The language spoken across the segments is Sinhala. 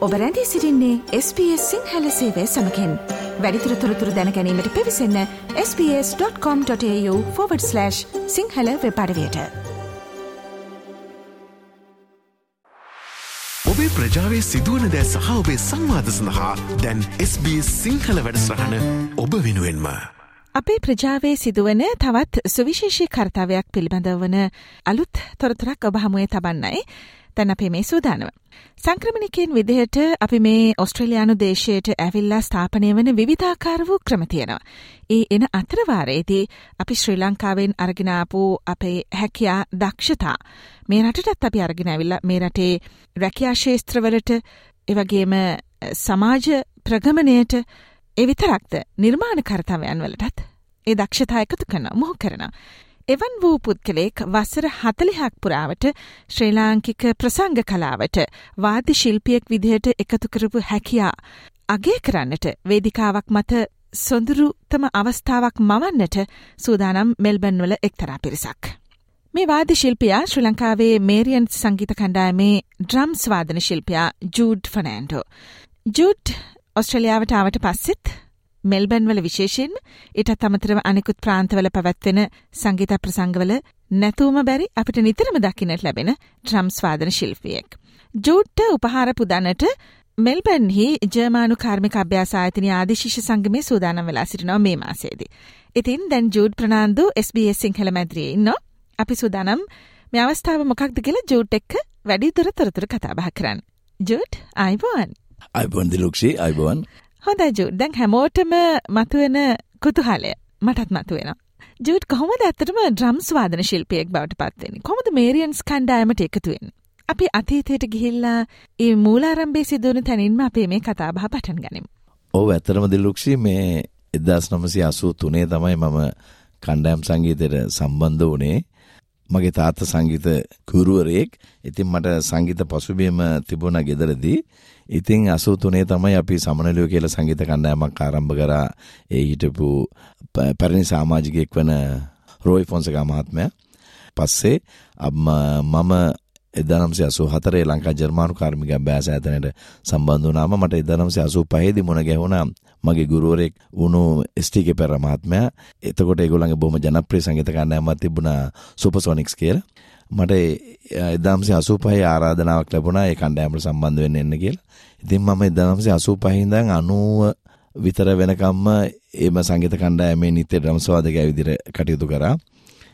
ඔබ රැඳී සිරින්නේ SBS සිංහල සේවය සමකෙන්. වැඩිතුර තොරතුර දැනැනීමට පිවිසන්න ps.com.ta/ සිංහල වෙපඩවයට ඔබේ ප්‍රජාවේ සිදුවන දෑ සහ ඔබේ සංවාද සඳහා දැන් SBS සිංහල වැඩස්රහන ඔබ වෙනුවෙන්ම. අපේ ප්‍රජාවේ සිදුවන තවත් සුවිශේෂී කර්තාවයක් පිළිබඳව වන අලුත් තොරතුරක් ඔබ හමුවේ තබන්නයි තැන් අපේ මේ සූදානව. සංක්‍රමණිකයෙන් විදිහට අපි මේ ඔස්ට්‍රලයානු දේශයට ඇවිල්ලා ස්ථාපනය වන විවිධාකාර වූ ක්‍රම තියෙනවා. ඒ එන අතරවාරයේදී අපි ශ්‍රී ලංකාවෙන් අරගෙනාපු අපේ හැකයා දක්ෂතා. මේ රටටත් අපි අරගෙන ඇවිල්ලා මේ රටේ රැකයා ශේස්ත්‍රවලට එවගේම සමාජ ප්‍රගමණයට එවිතරක්ද නිර්මාණ කර්තාවයන් වලටත් ඒ දක්ෂතා එකතු කරන මොහු කරන. එවන් වූ පුද්ගලෙක් වසර හතලිහක් පුරාවට ශ්‍රී ලාංකික ප්‍රසංග කලාවට වාද්‍ය ශිල්පියෙක් විදිහට එකතු කරපු හැකියා අගේ කරන්නට වේදිකාවක් මත සොඳුරුතම අවස්ථාවක් මවන්නට සූදානම් මෙල්බන්වල එක්තරා පිරිසක්. මේ වාද්‍ය ශිල්පියා ශ්‍රී ලංකාවේ මේරියන් සංගීත කණ්ඩායමේ ඩ්‍රම්ස් වාදන ශිල්පියා ජූඩ් ෆනෑන්ඩෝ. ජූඩ් ඔස්ට්‍රලියාවට ආවට පස්සෙත් මෙල්බන්වල විශේෂයෙන් ඉටත් අමතරව අනෙකුත් ප්‍රාන්තවල පැවැත්වෙන සංගීත ප්‍රසංගවල නැතුවම බැරි අපිට නිතරම දකින්නට ලැබෙන ට්‍රම්ස් වාදන ශිල්පියෙක්. ජූට්ට උපහාර පුදන්නට මෙල්බන්හි ජර්මානු කාර්මික අභ්‍යාස ආයතන ආදිශිෂ සංගමේ සූදානම් වෙලා සිටිනවා මේ මාසේදී. ඉතින් දැන් ජූඩ් ප්‍රනාන්දු SBS සිංහල මැද්‍රියේ ඉන්නෝ. අපි සූදානම් මේ අවස්ථාව මොකක්ද කියලා ජූට් එක්ක වැඩි දුර තොරතුරු කතා බහ කරන්න. ජූඩ් අයිබෝන්. අයිබොන් දිලුක්ෂි අයිබෝන්. හොඳ ජූඩ් දැන් හැමෝටම මතුවෙන කුතුහලය මටත් මතුවෙන. ජූඩ් කොහොමද ඇත්තටම ඩ්‍රම්ස් වාදන ශිල්පියෙක් බවට පත්වෙන කොමද මේරියන්ස් කණ්ඩායමට එකතුවෙන්. අපි අතීතයට ගිහිල්ලා ඒ මූලාරම්භේ සිදුවන තැනින්ම අපේ මේ කතාබහ පටන් ගනිම්. ඕ ඇතරම දිල්ලුක්ෂි මේ එදස් නමසි අසූ තුනේ තමයි මම කණ්ඩෑම් සංගීතයට සම්බන්ධ වනේ මගේ තාත්ත සංගීත කුරුවරයෙක් ඉතින් මට සංගීත පසුබියම තිබුණ ගෙදරදී ඉතින් අසූ තුනේ තමයි අපි සමනලියෝ කියල සංගීත කණ්ඩෑමක් ආරම්භ කරා. ඒ හිටපු පැරණි සාමාජිකයෙක් වන රෝයි ෆොන්සක මහත්මය. පස්සේ මම එදනම්සේ අසු හතරේ ලංකා ජර්මානු කාර්මික බෑස ඇතනට සම්බන්ධ වනාම මට එදනම්සේ අසු පහේදි මුණ ගැහුණා. මගේ ගුරුවරෙක් වුණු ස්ටික පෙර මහත්මයා. එතකොට ඒගොල්ලන්ගේ බොහොම ජනප්‍රිය සංගීත කණ්ඩායමක් තිබුණා සුපර්සොනික්ස් කියලා. මට එදාම්සේ අසූ පහේ ආරාධනාවක් ලැබුණා ඒ කණ්ඩායමට සම්බන්ධ වෙන්න එන්න කියලා. ඉතින් මම එදාම්සේ අසූ පහේ ඉඳන් 90 විතර වෙනකම්ම එම සංගීත කණ්ඩායමේ නිත්‍ය ඩ්‍රම්ස් වාදකයා විදිහට කටයුතු කරා.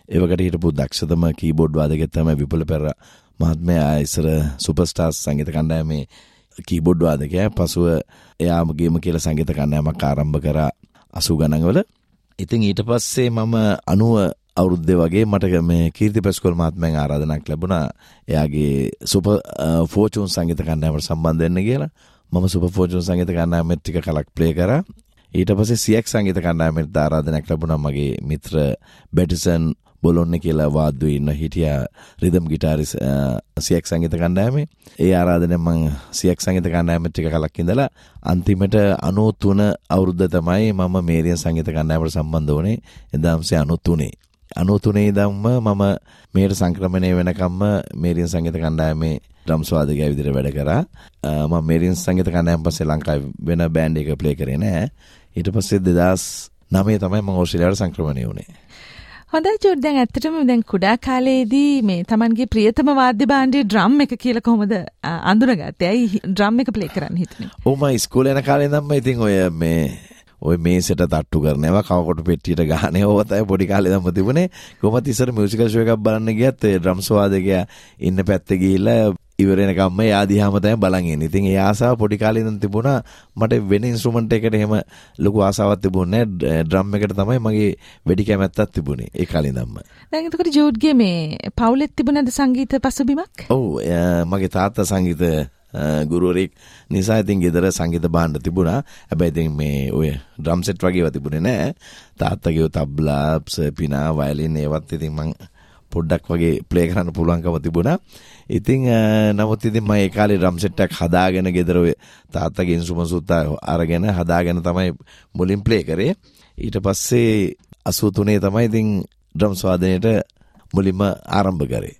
ඒවකට හිටපු දක්ෂතම කීබෝඩ් වාදකයෙක් තමයි විපුල පෙරේරා මහත්මයා ඉස්සර සුපර්ස්ටාර්ස් සංගීත කණ්ඩායමේ කීබෝඩ් වාදකයා පසුව එයාමගේම කියලා සංගීත කණ්ඩායමක් ආරම්භ කරා 80 ගණන්වල. ඉතින් ඊට පස්සේ මම 90 අවුරුද්ද වගේ මට මේ කීර්ති පැස්කොල් මහත්මයන් ආරාධනක් ලැබුණා. එයාගේ සුප ෆෝචුන් සංගීත කණ්ඩායමට සම්බන්ධ වෙන්න කියලා. මම සුප ෆෝචුන් සංගීත කණ්ඩායමෙත් ටික කලක් ප්ලේ කරා. ඊට පස්සේ සියක් සංගීත කණ්ඩායමට ආරාධනයක් ලැබුණා. මගේ මිත්‍ර බෙටිසන් බොලොන්න කියලා වාද්දුව ඉන්න හිටිය රිදම් ගිටාරිස් සියක් සංගීත කණ්ඩායමේ. ඒ ආරාධනය මං සියක් සංගීත කණ්ඩායමට ටික කලක් ඉඳලා අන්තිමට 93 අවුරුද්ද තමයි මම මේරියන් සංගීත කණ්ඩායමට සම්බන්ධ වුණේ. 1993 අනුතුනේ දම්ම මම මේට සංක්‍රමණය වෙනකම්ම මේරියන් සංගීත කණ්ඩායමේ ඩ්‍රම්ස් වාදකයා විදිහට වැඩ කරා. මම මේරියන් සංගීත කණ්ඩායම පස්සේ ලංකාවේ වෙන බෑන්ඩ් එක ප්ලේ කරේ නෑ. ඊට පස්සේ 2009 තමයි මම ඕස්ට්‍රේලියාවට සංක්‍රමණය වුණේ. හොඳයි ජෝඩ් දැන් ඇත්තටම දැන් කුඩා කාලේදී මේ Tamanගේ ප්‍රියතම වාද්‍ය භාණ්ඩයේ ඩ්‍රම් එක කියලා කොහොමද අඳුනගත්තේ? ඇයි ඩ්‍රම් එක ප්ලේ කරන්න හිතුනේ? ඔව් මම ඉස්කෝලේ යන කාලේ ඉඳන්ම ඉතින් ඔය මේ ඔය මේසට තට්ටු කරනවා කවකොට පෙට්ටියට ගහනේ ඕව තමයි පොඩි කාලේ දම්ම තිබුණේ කොහොමද ඉස්සර මියුසිකල් ෂෝ එකක් බලන්න ගියත් ඒ ඩ්‍රම්ස් වාදකයා ඉන්න පැත්තේ ගිහිල්ලා ඉවර වෙනකම්ම එයා දිහාම තමයි බලන් ඉන්නේ. ඉතින් ඒ ආසාව පොඩි කාලේ ඉඳන් තිබුණා. මට වෙන ඉන්ස්ට්‍රුමන්ට් එකකට එහෙම ලොකු ආසාවක් තිබුණේ නැහැ. ඩ්‍රම් එකට තමයි මගේ වැඩි කැමැත්තක් තිබුණේ ඒ කාලේ ඉඳන්ම. දැන් එතකොට ජෝඩ්ගේ මේ පවුලෙත් තිබුණාද සංගීත පසුබිමක්? ඔව් මගේ තාත්තා සංගීත ගුරුවරෙක් නිසා ඉතින් ගෙදර සංගීත භාණ්ඩ තිබුණා. හැබැයි ඉතින් මේ ඔය ඩ්‍රම් සෙට් වගේව තිබුණේ නෑ. තාත්තගේ තබ්ලා, පිනා, වයලින් ඒවත් ඉතින් මං පොඩ්ඩක් වගේ ප්ලේ කරන්න පුළුවන්කම තිබුණා. ඉතින් නමුත් ඉතින් මම ඒ කාලේ ඩ්‍රම් සෙට් එකක් හදාගෙන ගෙදර ඔය තාත්තගේ ඉන්ස්ට්‍රුමන්ට්ස් උත් අරගෙන හදාගෙන තමයි මුලින් ප්ලේ කරේ. ඊට පස්සේ 83 තමයි ඉතින් ඩ්‍රම්ස් වාදනයේට මුලින්ම ආරම්භ කරේ.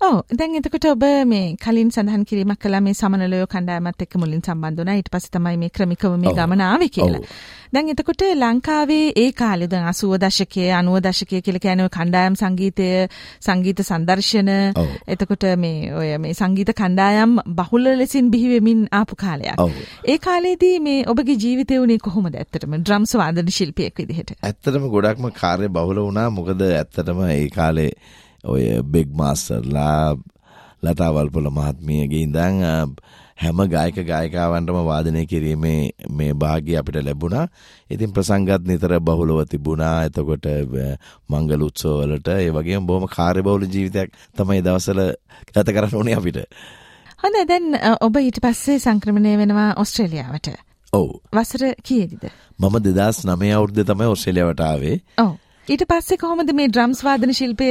ඕ දැන් එතකොට ඔබ මේ කලින් සඳහන් කිරීමක් කලා මේ සමනලයෝ කණ්ඩායමත් එක්ක මුලින් සම්බන්ධුනා ඊට පස්සේ තමයි මේ ක්‍රමිකව මේ ගමන ආවේ කියලා. දැන් එතකොට ලංකාවේ ඒ කාලේ දැන් 80 දශකයේ 90 දශකයේ කියලා කියන්නේ කණ්ඩායම් සංගීතය සංගීත සංදර්ශන එතකොට මේ ඔය මේ සංගීත කණ්ඩායම් බහුල ලෙසින් බිහි වෙමින් ආපු කාලයක්. ඒ කාලේදී මේ ඔබගේ ජීවිතය උනේ කොහොමද ඇත්තටම ඩ්‍රම්ස් වාදන ශිල්පියෙක් විදිහට? ඇත්තටම ගොඩක්ම කාර්ය බහුල වුණා. මොකද ඇත්තටම ඒ කාලේ ඔය බෙග් මාස්ටර්ලා ලතාවල්පොල මහත්මියගේ ඉඳන් හැම ගායක ගායකාවන්ටම වාදනය කිරීමේ මේ භාග්‍ය අපිට ලැබුණා. ඉතින් ප්‍රසංගත් නිතර බහුලව තිබුණා. එතකොට මංගල උත්සවවලට ඒ වගේම බොහොම කාර්යබහුල ජීවිතයක් තමයි දවසල ගත කරන්න ඕනේ අපිට. හොඳ දැන් ඔබ ඊට පස්සේ සංක්‍රමණය වෙනවා ඔස්ට්‍රේලියාවට. ඔව්. වසර කීයේද? මම 2009 අවුරුද්දේ තමයි ඔස්ට්‍රේලියාවට ආවේ. ඔව්. ඊට පස්සේ කොහොමද මේ ඩ්‍රම්ස් වාදන ශිල්පය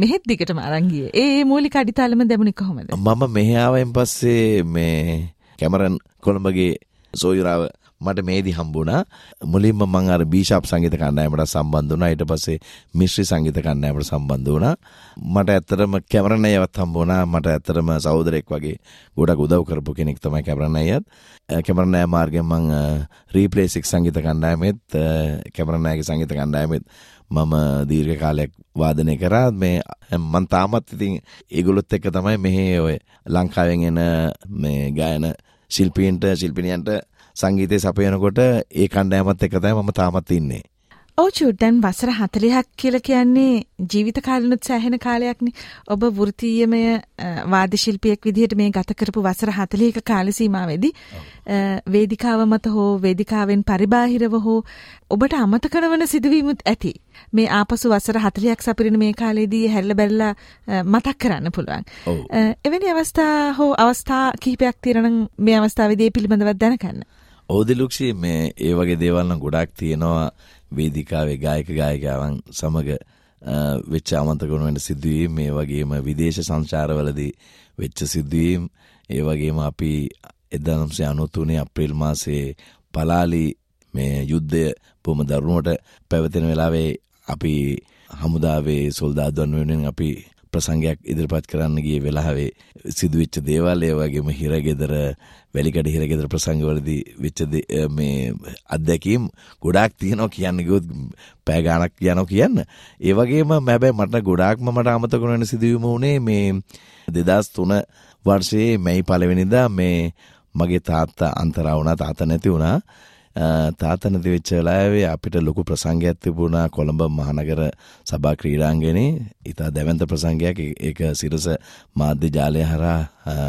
මෙහෙත් දිගටම අරන් ගියේ? ඒ මූලික අඩිතාලම දැමුණේ කොහොමද? මම මෙහි ආවෙන් පස්සේ මේ කැමරන් කොළඹගේ සෝයුරාව මට මේදි හම්බුණා. මුලින්ම මං අර බීෂප් සංගීත කණ්ඩායමට සම්බන්ධ වුණා. ඊට පස්සේ මිශ්‍රි සංගීත කණ්ඩායමට සම්බන්ධ වුණා. මට ඇත්තටම කැමරන් අයවත් හම්බ වුණා මට ඇත්තටම සහෝදරෙක් වගේ ගොඩක් උදව් කරපු කෙනෙක් තමයි කැමරන් අයත්. කැමරන් අය මාර්ගයෙන් මං රීප්ලේ 6 සංගීත කණ්ඩායමෙත් කැමරන් අයගේ සංගීත කණ්ඩායමෙත් මම දීර්ඝ කාලයක් වාදනය කරා. මේ මන් තාමත් ඉතින් ඒගොල්ලොත් එක්ක තමයි මෙහි ඔය ලංකාවෙන් එන මේ ගායන ශිල්පීන්ට ශිල්පිනියන්ට සංගීතය සපයනකොට ඒ කණ්ඩායමත් එක්ක තමයි මම තාමත් ඉන්නේ. ඔව් චුඩ්ඩන් වසර 40ක් කියලා කියන්නේ ජීවිත කාලෙනුත් සෑහෙන කාලයක්නේ. ඔබ වෘත්තීයමය වාද්‍ය ශිල්පියෙක් විදිහට මේ ගත කරපු වසර 40ක කාල සීමාවේදී වේදිකාව මත හෝ වේදිකාවෙන් පරිබාහිරව හෝ ඔබට අමතක කරන සිදුවීමුත් ඇති. මේ ආපසු වසර 40ක් සපිරින මේ කාලේදී හැරිලා බැලලා මතක් කරන්න පුළුවන්. එවැනි අවස්ථා හෝ අවස්ථා කිහිපයක් තියෙනවා මේ අවස්ථාවේදී පිළිබඳව දැනගන්න. ඕදිලුක්ෂි මේ ඒ වගේ දේවල් නම් ගොඩක් තියෙනවා. වේදිකාවේ ගායක ගායිකාවන් සමග වෙච්ච අමතකුණු වෙන සිදුවීම් මේ වගේම විදේශ සංචාරවලදී වෙච්ච සිදුවීම් ඒ වගේම අපි 1993 අප්‍රේල් මාසයේ පලාලි මේ යුද්ධය බොහොම දරුණුවට පැවතෙන වෙලාවේ අපි හමුදාවේ සොල්දාදුවන් වෙනුවෙන් අපි ප්‍රසංගයක් ඉදිරිපත් කරන්න ගිය වෙලාවේ සිදුවෙච්ච දේවල් ඒ වගේම හිරගෙදර වැලිකඩ හිරගෙදර ප්‍රසංගවලදී වෙච්ච මේ අත්දැකීම් ගොඩාක් තියෙනවා කියන්න ගියොත් පෑ ගාණක් යනවා කියන්න. ඒ වගේම හැබැයි මට ගොඩාක්ම මට අමතක වෙන සිදුවීම උනේ මේ 2003 වර්ෂයේ මැයි පළවෙනිදා මේ මගේ තාත්තා අන්තරා වුණා තාත්තා නැති වුණා. තාත්තා නැති වෙච්ච වෙලාවේ අපිට ලොකු ප්‍රසංගයක් තිබුණා කොළඹ මහනගර සභා ක්‍රීඩාංගණේ. ඉතා දැවැන්ත ප්‍රසංගයක්. ඒක සිරස මාධ්‍ය ජාලය හරහා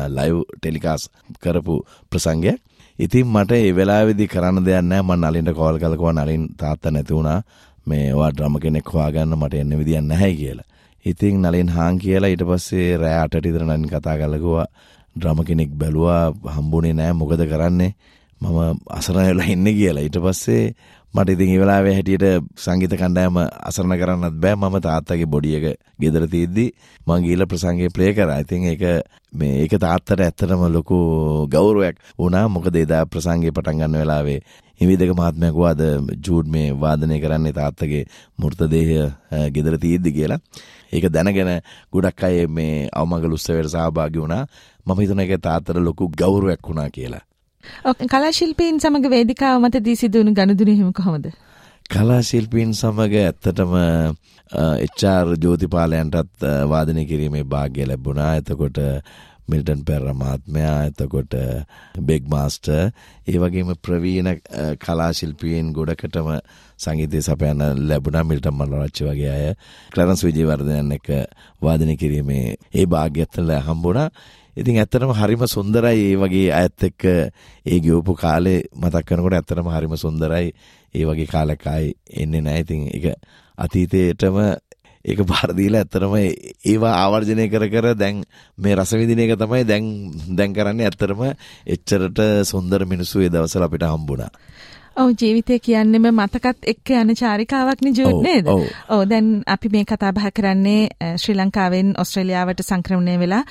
ලයිව් ටෙලිකාස්ට් කරපු ප්‍රසංගයක්. ඉතින් මට ඒ වෙලාවේදී කරන්න දෙයක් නැහැ. මම නලින්ට කෝල් කළා කිව්වා නලින් තාත්තා නැති වුණා. මේ ඔයා ඩ්‍රම කෙනෙක් හොයාගන්න මට එන්න විදියක් නැහැ කියලා. ඉතින් නලින් හාන් කියලා ඊට පස්සේ රෑ 8ට ඉදර නලින් කතා කරලා කිව්වා ඩ්‍රම කෙනෙක් බැලුවා. හම්බුනේ නැහැ. මොකද කරන්නේ? මම අසරණ වෙලා ඉන්නේ කියලා. ඊට පස්සේ මට ඉතින් ඒ වෙලාවේ හැටියට සංගීත කණ්ඩායම අසරණ කරන්නත් බෑ. මම තාත්තගේ බොඩි එක ගෙදර තියද්දි මං ගිහලා ප්‍රසංගය ප්ලේ කරා. ඉතින් ඒක මේ ඒක තාත්තට ඇත්තටම ලොකු ගෞරවයක් වුණා. මොකද එදා ප්‍රසංගය පටන් ගන්න වෙලාවේ හිමිදක මහත්මයා කිව්වාද ජූඩ් මේ වාදනය කරන්නේ තාත්තගේ මෘතදේහය ගෙදර තියෙද්දි කියලා. ඒක දැනගෙන ගොඩක් අය මේ අවමගල උත්සවයට සහභාගී වුණා. මම හිතන එක තාත්තට ලොකු ගෞරවයක් වුණා කියලා. කලා ශිල්පීන් සමග වේදිකාව මත දී සිදුවුණු ගනුදෙනු හිම කොහොමද? කලා ශිල්පීන් සමග ඇත්තටම එච්.ආර්. ජෝතිපාලයන්ටත් වාදනය කිරීමේ වාග්ය ලැබුණා. එතකොට මිල්ටන් පෙරර මහත්මයා එතකොට බෙග් මාස්ටර් ඒ වගේම ප්‍රවීණ කලා ශිල්පීන් ගොඩකටම සංගීතය සපයන්න ලැබුණා මිල්ටන් මනෝරච්චි වගේ අය ක්ලරන්ස් විජේවර්ධනයන් එක්ක වාදනය කිරීමේ ඒ වාග්යත් හම්බුණා. ඉතින් ඇත්තටම හරිම සුන්දරයි ඒ වගේ අයත් එක්ක ඒ ගියපු කාලේ මතක් කරනකොට ඇත්තටම හරිම සුන්දරයි ඒ වගේ කාලයක් ආයි එන්නේ නැහැ. ඉතින් ඒක අතීතයේටම ඒක බාර දීලා ඇත්තටම ඒවා ආවර්ජනය කර කර දැන් මේ රස විඳින එක තමයි දැන් දැන් කරන්නේ ඇත්තටම එච්චරට සුන්දර මිනිස්සු ඒ දවස්වල අපිට හම්බුණා. ඔව් ජීවිතය කියන්නේම මතකත් එක්ක යන චාරිකාවක් නිජුත් නේද? ඔව් දැන් අපි මේ කතා බහ කරන්නේ ශ්‍රී ලංකාවෙන් ඕස්ට්‍රේලියාවට සංක්‍රමණය වෙලා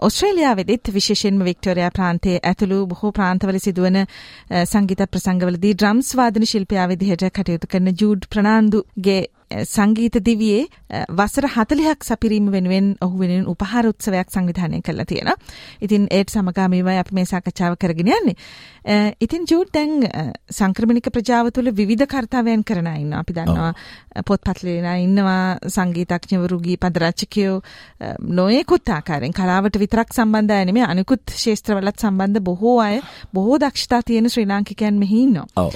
ඔස්ට්‍රේලියාවෙදිත් විශේෂයෙන්ම වික්ටෝරයා ප්‍රාන්තයේ ඇතුළු බොහෝ ප්‍රාන්තවල සිදුවන සංගීත ප්‍රසංගවලදී ඩ්‍රම්ස් වාදන ශිල්පියා විදිහට කටයුතු කරන ජූඩ් ප්‍රනාන්දුගේ සංගීත දිවියේ වසර 40ක් සපිරීම වෙනුවෙන් ඔහු වෙනුවෙන් උපහාර උත්සවයක් සංවිධානය කළා තියෙනවා. ඉතින් ඒත් සමගාමීවයි අපි මේ සාකච්ඡාව කරගෙන යන්නේ. ඉතින් ජූඩ් දැන් සංක්‍රමණික ප්‍රජාව තුළ විවිධ කර්තව්‍යයන් කරන අය ඉන්නවා. අපි දන්නවා පොත්පත් ලියන ඉන්නවා සංගීතඥවරු ගීපද රචකයෝ නොයෙකුත් ආකාරයෙන් කලාවට විතරක් සම්බන්ධ අය නෙමෙයි අනිකුත් ශාස්ත්‍රවලත් සම්බන්ධ බොහෝ අය බොහෝ දක්ෂතා තියෙන ශ්‍රී ලාංකිකයන් මෙහි ඉන්නවා. ඔව්.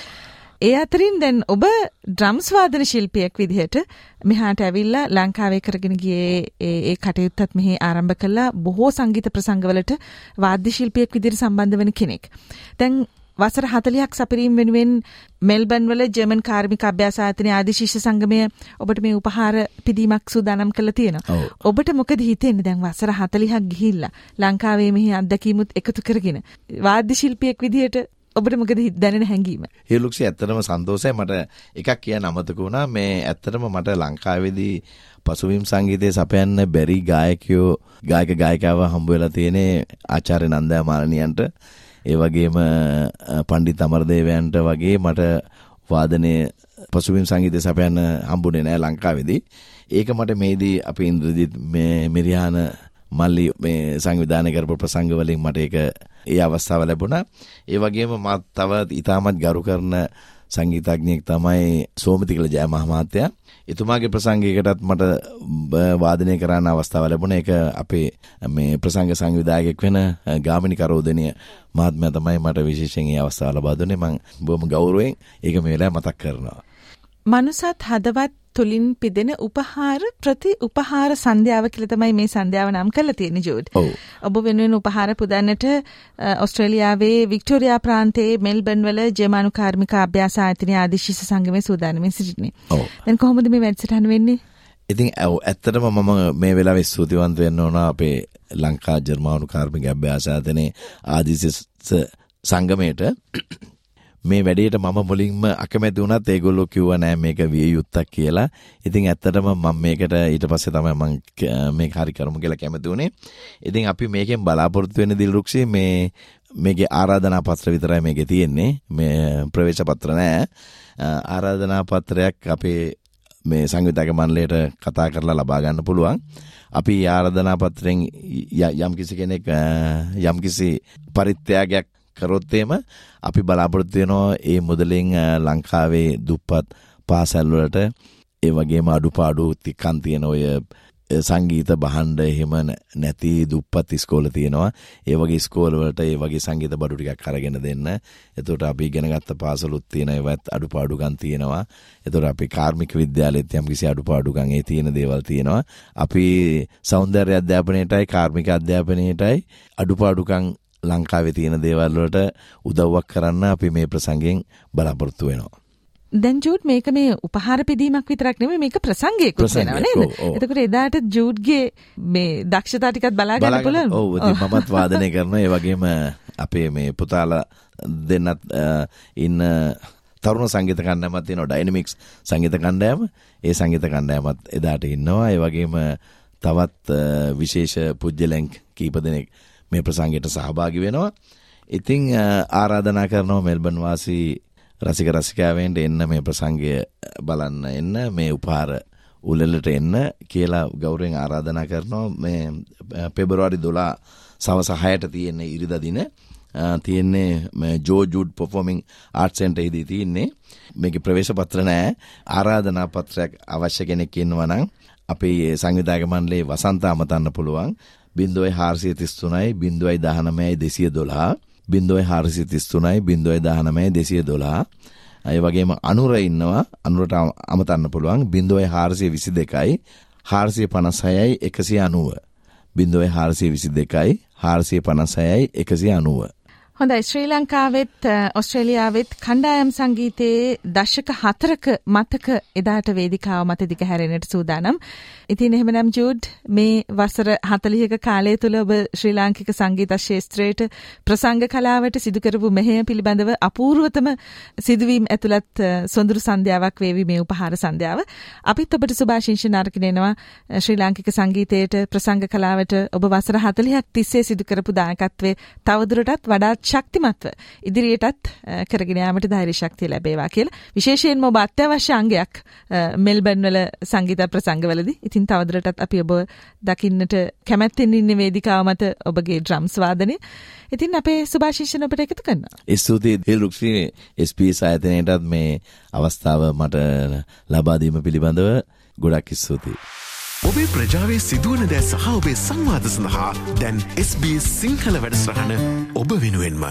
ඒ අතරින් දැන් ඔබ ඩ්‍රම්ස් වාදන ශිල්පියෙක් විදිහට මෙහාට ඇවිල්ලා ලංකාවේ කරගෙන ගියේ ඒ කටයුත්තත් මෙහි ආරම්භ කළා බොහෝ සංගීත ප්‍රසංගවලට වාද්‍ය ශිල්පියෙක් විදිහට සම්බන්ධ වෙන කෙනෙක්. දැන් වසර 40ක් සපරීම් වෙනුවෙන් මෙල්බන් වල ජර්මන් කාර්මික අභ්‍යාස ආයතනයේ ආදි ශිෂ්‍ය සංගමය ඔබට මේ උපහාර පිදීමක් සූදානම් කරලා තියෙනවා. ඔබට මොකද හිතෙන්නේ දැන් වසර 40ක් ගිහිල්ලා ලංකාවේ මෙහි අත්දැකීමුත් එකතු කරගෙන වාද්‍ය ශිල්පියෙක් විදිහට ඔබට මොකද දැනෙන හැඟීම? ඒ ලුක්සි ඇත්තටම සන්තෝෂයි මට එකක් කියන්න අමතක වුණා මේ ඇත්තටම මට ලංකාවේදී පසුබිම් සංගීතයේ සපයන්න බැරි ගායකයෝ ගායක ගායිකාව හම්බ වෙලා තියෙන්නේ ආචාර්ය නන්දා මාලනියන්ට ඒ වගේම පණ්ඩිත් අමරදේවයන්ට වගේ මට වාදනයේ පසුබිම් සංගීතය සපයන්න හම්බුනේ නෑ ලංකාවේදී. ඒක මට මේදී අපි ඉන්ද්‍රජිත් මේ මිරියාන මල්ලි මේ සංවිධානය කරපු ප්‍රසංග වලින් මට ඒක ඒ අවස්ථාව ලැබුණා. ඒ වගේම මත් තව ඉතාමත් ගරු කරන සංගීතඥයෙක් තමයි සෝමතිකල ජය මහමාත්‍යයා. එතුමාගේ ප්‍රසංගයකටත් මට වාදනය කරන්න අවස්ථාව ලැබුණ එක අපේ මේ ප්‍රසංග සංවිධායකෙක් වෙන ගාමිණි කරෝදනය මහත්මයා තමයි මට විශේෂයෙන් ඒ අවස්ථාව ලබා දුන්නේ මම බොහොම ගෞරවයෙන් ඒක මේ වෙලාවේ මතක් කරනවා. මනුසත් හදවත් තුලින් පිදෙන උපහාර ප්‍රති උපහාර සන්ධ්‍යාව කියලා තමයි මේ සන්ධ්‍යාව නම් කරලා තියෙන්නේ ජෝඩ්. ඔබ වෙනුවෙන් උපහාර පුදන්නට ඕස්ට්‍රේලියාවේ වික්ටෝරියා ප්‍රාන්තයේ මෙල්බන් වල ජර්මනු කාර්මික අභ්‍යාස ආයතනයේ ආදිශිෂ්‍ය සංගමයේ සූදානම්ෙන් සිටින්නේ. දැන් කොහොමද මේ වැඩසටහන වෙන්නේ? ඉතින් ඇත්තටම මම මේ වෙලාවේ ස්තුතිවන්ත වෙන්න ඕන අපේ ලංකා ජර්මානු කාර්මික අභ්‍යාස ආයතනයේ ආදිශිෂ්‍ය සංගමයට මේ වැඩේට මම මුලින්ම අකමැති වුණත් ඒගොල්ලෝ කිව්වා නෑ මේක විය යුත්තක් කියලා. ඉතින් ඇත්තටම මම මේකට ඊට පස්සේ තමයි මම මේක හරි කරමු කියලා කැමති වුණේ. ඉතින් අපි මේකෙන් බලාපොරොත්තු වෙන දිල්රුක්ෂි මේ මේකේ ආරාධනා පත්‍ර විතරයි මේකේ තියෙන්නේ. මේ ප්‍රවේශ පත්‍ර නෑ. ආරාධනා පත්‍රයක් අපේ මේ සංවිධායක මණ්ඩලයට කතා කරලා ලබා ගන්න පුළුවන්. අපි ආරාධනා පත්‍රයෙන් යම්කිසි කෙනෙක් යම්කිසි පරිත්‍යාගයක් කරොත් එහෙම අපි බලාපොරොත්තු වෙනවා ඒ මුදලින් ලංකාවේ දුප්පත් පාසල් වලට ඒ වගේම අඩුපාඩු තිකන් තියෙන ඔය සංගීත බහන්ඩ එහෙම නැති දුප්පත් ඉස්කෝල තියෙනවා ඒ වගේ ස්කෝල වලට ඒ වගේ සංගීත බඩු ටිකක් අරගෙන දෙන්න. එතකොට අපි ඉගෙන ගත්ත පාසලුත් තියෙන ඒවත් අඩුපාඩුකම් තියෙනවා. එතකොට අපි කාර්මික විද්‍යාලෙත් යම්කිසි අඩුපාඩුකම් ඒ තියෙන දේවල් තියෙනවා. අපි සෞන්දර්ය අධ්‍යාපනයේටයි කාර්මික අධ්‍යාපනයේටයි අඩුපාඩුකම් ලංකාවේ තියෙන දේවල් වලට උදව්වක් කරන්න අපි මේ ප්‍රසංගයෙන් බලාපොරොත්තු වෙනවා. දැන් ජූඩ් මේක මේ උපහාර පිදීමක් විතරක් නෙමෙයි මේක ප්‍රසංගයකුත් වෙනවා නේද? එතකොට එදාට ජූඩ්ගේ මේ දක්ෂතා ටිකත් බලා ගන්න පුළුවන්. ඔව් මමත් වාදනය කරනවා. ඒ වගේම අපේ මේ පුතාලා දෙන්නත් ඉන්න තරුණ සංගීත කණ්ඩායමක් තියෙනවා ඩයිනමික්ස් සංගීත කණ්ඩායම. ඒ සංගීත කණ්ඩායමත් එදාට ඉන්නවා. ඒ වගේම තවත් විශේෂ පුජ්‍යලෙන් කීප දෙනෙක් මේ ප්‍රසංගයට සහභාගි වෙනවා. ඉතිං ආරාධනා කරනවා මෙල්බන් වාසී රසික රසිකාවෙන්ට එන්න මේ ප්‍රසංගය බලන්න එන්න මේ උපාර උලලට එන්න කියලා ගෞරෙන් ආරාධනා කරනවා. මේ පෙබරවාරි දොලා සවස හයට තියෙන්නේ ඉරිදා දින තියෙන්නේ ජෝජුඩ් පොෆෝමිං ආර්ට්සෙන්ට හිදී තියන්නේ. මේක ප්‍රවේශ පත්‍ර නෑ. ආරාධනා පත්‍රයක් අවශ්‍ය කෙනෙක් ඉන්නවනම් අපේ සංවිධායක මණ්ඩලේ වසන්ත අමතන්න පුළුවන්. බින්දුවයි හාරසිය තිස්තුනයි බින්දුවයි දහනමයයි දෙසිය දොලා බින්දුවයි හාරසිය තිස්තුනයි බින්දුවයි දහනමය දෙසිය දොලා අය වගේම අනුර ඉන්නවා අනුරට අමතන්න පුළුවන්. බින්දුවයි හාරසිය විසි දෙකයි හාරසිය පනසයයි එකසිය අනුව. බින්දුවයි හාරසිය විසි දෙකයි හාරසිය පනසයයි එකසිය අනුව. හොඳයි ශ්‍රී ලංකාවෙත් ඔස්ට්‍රේලියාවෙත් කණ්ඩායම් සංගීතයේ දශක හතරක මතක එදාට වේදිකාව මත දිග හැරෙනට සූදානම්. ඉතින් එහෙමනම් ජූඩ් මේ වසර 40ක කාලය තුල ඔබ ශ්‍රී ලාංකික සංගීත ශාස්ත්‍රයට ප්‍රසංග කලාවට සිදු කරපු මෙහෙය පිළිබඳව අපූර්වතම සිදුවීම් ඇතුළත් සොඳුරු සන්ධ්‍යාවක් වේවි මේ උපහාර සන්ධ්‍යාව. අපිත් ඔබට සුභාශිංසන අරගෙන එනවා ශ්‍රී ලාංකික සංගීතයට ප්‍රසංග කලාවට ඔබ වසර 40ක් තිස්සේ සිදු කරපු දායකත්වයේ තවදුරටත් වඩාත් ශක්තිමත්ව ඉදිරියටත් කරගෙන යාමට ධෛර්ය ශක්තිය ලැබේවා කියලා විශේෂයෙන්ම ඔබ අත්‍යවශ්‍ය අංගයක් මෙල්බර්න් වල සංගීත ප්‍රසංගවලදී. ඉතින් තවදුරටත් අපි ඔබ දකින්නට කැමැත්තෙන් ඉන්න වේදිකාව මත ඔබගේ ඩ්‍රම්ස් වාදනය. ඉතින් අපේ සුභාශිෂ්‍යන ඔබට එකතු කරනවා. ස්තුතියි දිල් රුක්ෂි SBS ආයතනයටත් මේ අවස්ථාව මට ලබා දීම පිළිබඳව ගොඩක් ස්තුතියි. ඔබේ ප්‍රජාවේ සිදුවන දෑ සහ ඔබේ සංවාද සඳහා දැන් SBS සිංහල වැඩස්රහන ඔබ වෙනුවෙන්ම.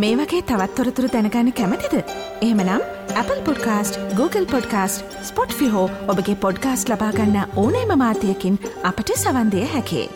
මේ වගේ තවත්තොරතුරු දැනගන්න කැමතිද. එහෙමනම් Apple podcast Google podcast Spotify ඔබගේ පොඩ්කාස්ට ලබාගන්න ඕනෑම මාතයකින් අපට සවන්දය හැකේ.